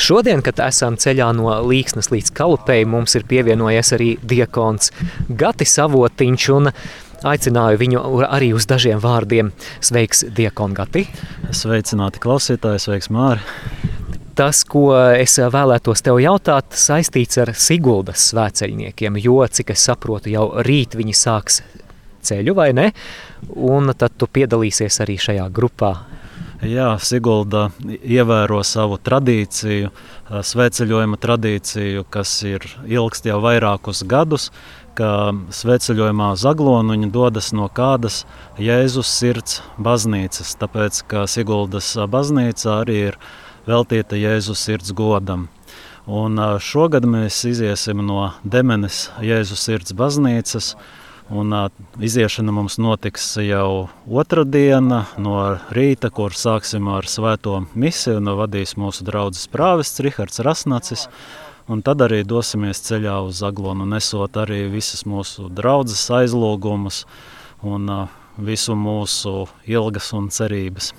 Šodien, kad esam ceļā no Līksnes līdz Kalupei, mums ir pievienojies arī diakons Gatis Avotiņš un aicināju viņu arī uz dažiem vārdiem. Sveiks, diakon Gati! Sveicināti klausītāji, sveiks Māri! Tas, ko es vēlētos tev jautāt, saistīts ar Siguldas svēceļniekiem, jo, cik es saprotu, jau rīt viņi sāks ceļu, vai ne? Un tad tu piedalīsies arī šajā grupā. Jā, Sigulda ievēro savu tradīciju, sveceļojuma tradīciju, kas ir ilgst jau vairākus gadus, ka sveceļojumā uz Aglonu viņi dodas no kādas Jēzus sirds baznīcas, tāpēc, ka Siguldas baznīca arī ir veltīta Jēzus sirds godam. Un šogad mēs iziesim no Demenes Jēzus sirds baznīcas, un iziešana mums notiks jau otrdiena no rīta, kur sāksim ar svēto misiju, un vadīs mūsu draudzes prāvests Rihards Rasnacis, un tad arī dosimies ceļā uz Aglonu, nesot arī visas mūsu draudzes aizlūgumus un visu mūsu ilgas un cerības.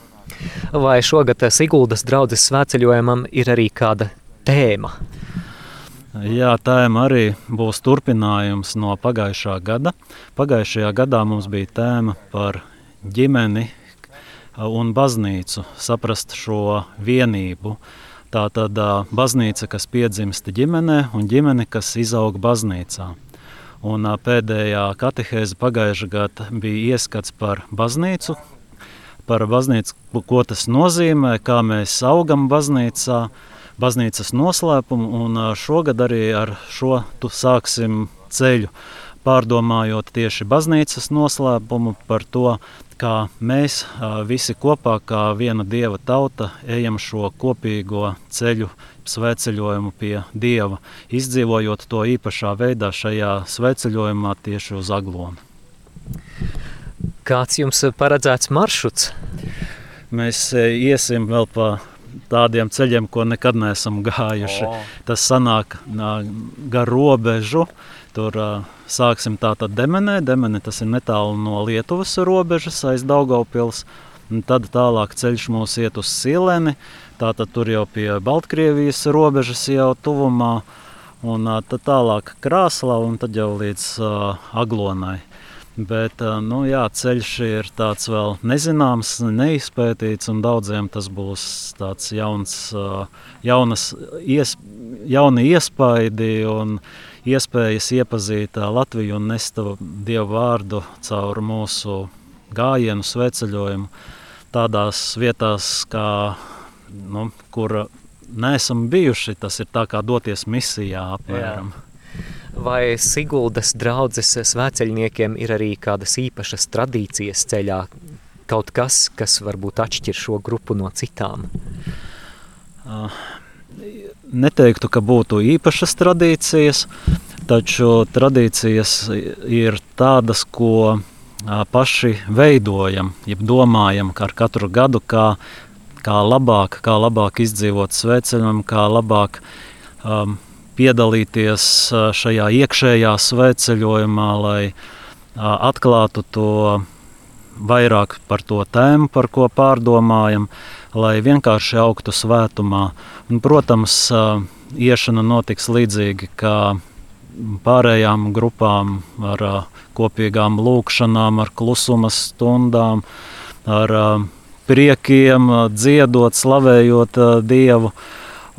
Vai šogad Siguldas draudzes svētceļojumam ir arī kāda tēma? Jā, tēma arī būs turpinājums no pagājušā gada. Pagājušajā gadā mums bija tēma par ģimeni un baznīcu, saprast šo vienību. Tā tad baznīca, kas piedzimst ģimenē, un ģimene, kas izaug baznīcā. Un pēdējā katehēze pagājušā gada bija ieskats par baznīcu, par baznīcu, ko tas nozīmē, kā mēs augam baznīcā, baznīcas noslēpumu. Un šogad arī ar šo sāksim ceļu, pārdomājot tieši baznīcas noslēpumu par to, kā mēs visi kopā, kā viena dieva tauta, ejam šo kopīgo ceļu, sveceļojumu pie dieva, izdzīvojot to īpašā veidā šajā sveceļojumā tieši uz aglonu. Kāds jums paredzēts maršruts? Mēs iesim vēl pa tādiem ceļiem, ko nekad neesam gājuši. Oh. Tas sanāk gar robežu. Tur sāksim tātad Demenē. Demene tas ir netālu no Lietuvas robežas aiz Daugaupils. Un tad tālāk ceļš mūs iet uz Sileni. Tātad tur jau pie Baltkrievijas robežas jau tuvumā. Un tad tālāk Krāslā un tad jau līdz uh, Aglonai. Bet nu, jā, ceļš ir tāds vēl nezināms, neizpētīts, un daudziem tas būs tāds jauns, jaunas, ies, jauni iespaidi un iespējas iepazīt Latviju un nest Dievu vārdu caur mūsu gājienu, sveceļojumu tādās vietās, kā, nu, kur neesam bijuši. Tas ir tā kā doties misijā apmēram. Jā. Vai Siguldas draudzes svēceļniekiem ir arī kādas īpašas tradīcijas ceļā, kaut kas, kas varbūt atšķir šo grupu no citām? Uh, neteiktu, ka būtu īpašas tradīcijas, taču tradīcijas ir tādas, ko uh, paši veidojam, jeb domājam ar katru gadu, kā, kā labāk, kā labāk izdzīvot sveceļojumu, kā labāk um, piedalīties šajā iekšējā svētceļojumā, lai atklātu to vairāk par to tēmu, par ko pārdomājam, lai vienkārši augtu svētumā. Un, protams, iešana notiks līdzīgi kā pārējām grupām, ar kopīgām lūkšanām, ar klusuma stundām, ar priekiem, dziedot, slavējot Dievu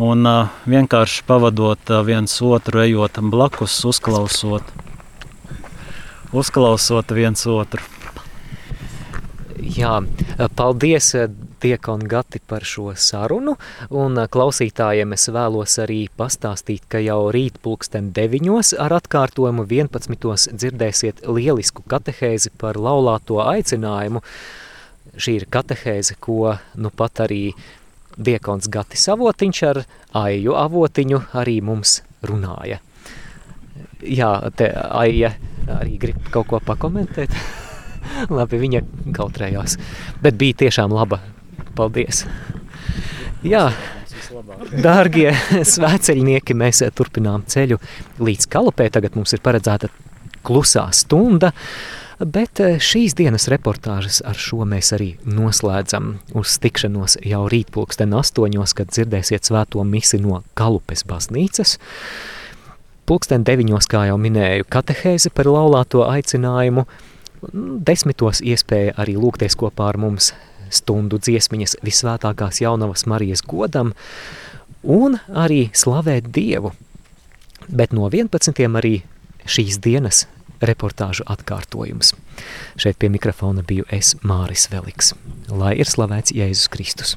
un uh, vienkārši pavadot uh, viens otru, ejot blakus, uzklausot, uzklausot viens otru. Jā, paldies, Diekon Gati, par šo sarunu, un klausītājiem es vēlos arī pastāstīt, ka jau rīt pulksten deviņos ar atkārtojumu 11. dzirdēsiet lielisku katehēzi par laulāto aicinājumu. Šī ir katehēze, ko nu pat arī diekons Gatis Avotiņš ar Aiju Avotiņu arī mums runāja. Jā, te Aija arī grib kaut ko pakomentēt. Labi, viņa kautrējās, bet bija tiešām laba. Paldies! Jā, dārgie svēceļnieki, mēs turpinām ceļu līdz kalupē. Tagad mums ir paredzēta klusā stunda. Bet eh, šīs dienas reportāžas ar šo mēs arī noslēdzam uz tikšanos jau rīt pulksten astoņos, kad dzirdēsiet svēto misi no Kalupes baznīcas. Pulksten deviņos, kā jau minēju, katehēze par laulāto aicinājumu. Desmitos iespēja arī lūgties kopā ar mums stundu dziesmiņas visvētākās jaunavas Marijas godam un arī slavēt Dievu. Bet no 11. arī šīs dienas reportāžu atkārtojums. Šeit pie mikrofona biju es Māris Veliks. Lai ir slavēts Jēzus Kristus!